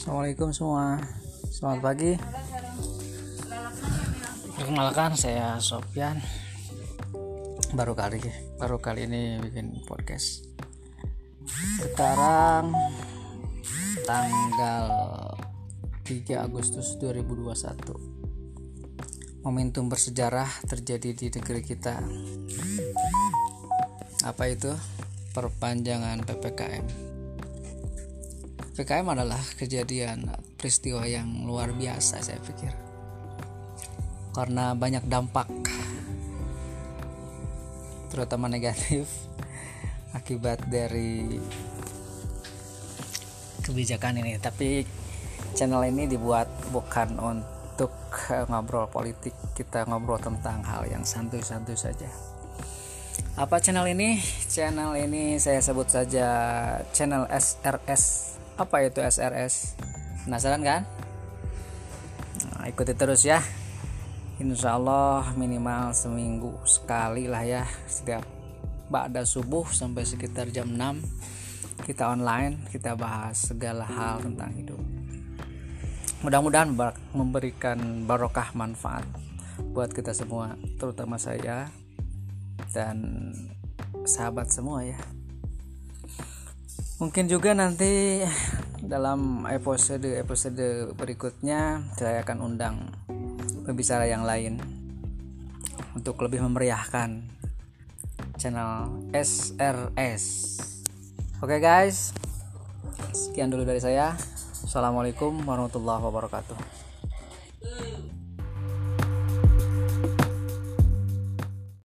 Assalamualaikum semua. Selamat pagi. Perkenalkan saya Sofyan. Baru kali Baru kali ini bikin podcast. Sekarang Tanggal 3 Agustus 2021 Momentum bersejarah terjadi di negeri kita. Apa itu? Perpanjangan PPKM PKM adalah kejadian peristiwa yang luar biasa saya pikir. Karena banyak dampak terutama negatif akibat dari kebijakan ini. Tapi channel ini dibuat bukan untuk ngobrol politik. Kita ngobrol tentang hal yang santuy-santuy saja. Apa channel ini? Channel ini saya sebut saja channel SRS apa itu SRS penasaran kan? Nah, ikuti terus ya. Insya Allah minimal seminggu sekali lah ya. Setiap ba'da subuh sampai sekitar jam 6 kita online kita bahas segala hal tentang hidup. Mudah-mudahan memberikan barokah manfaat buat kita semua terutama saya dan sahabat semua ya mungkin juga nanti dalam episode episode berikutnya saya akan undang pembicara yang lain untuk lebih memeriahkan channel SRS oke okay guys. Sekian dulu dari saya. Assalamualaikum warahmatullahi wabarakatuh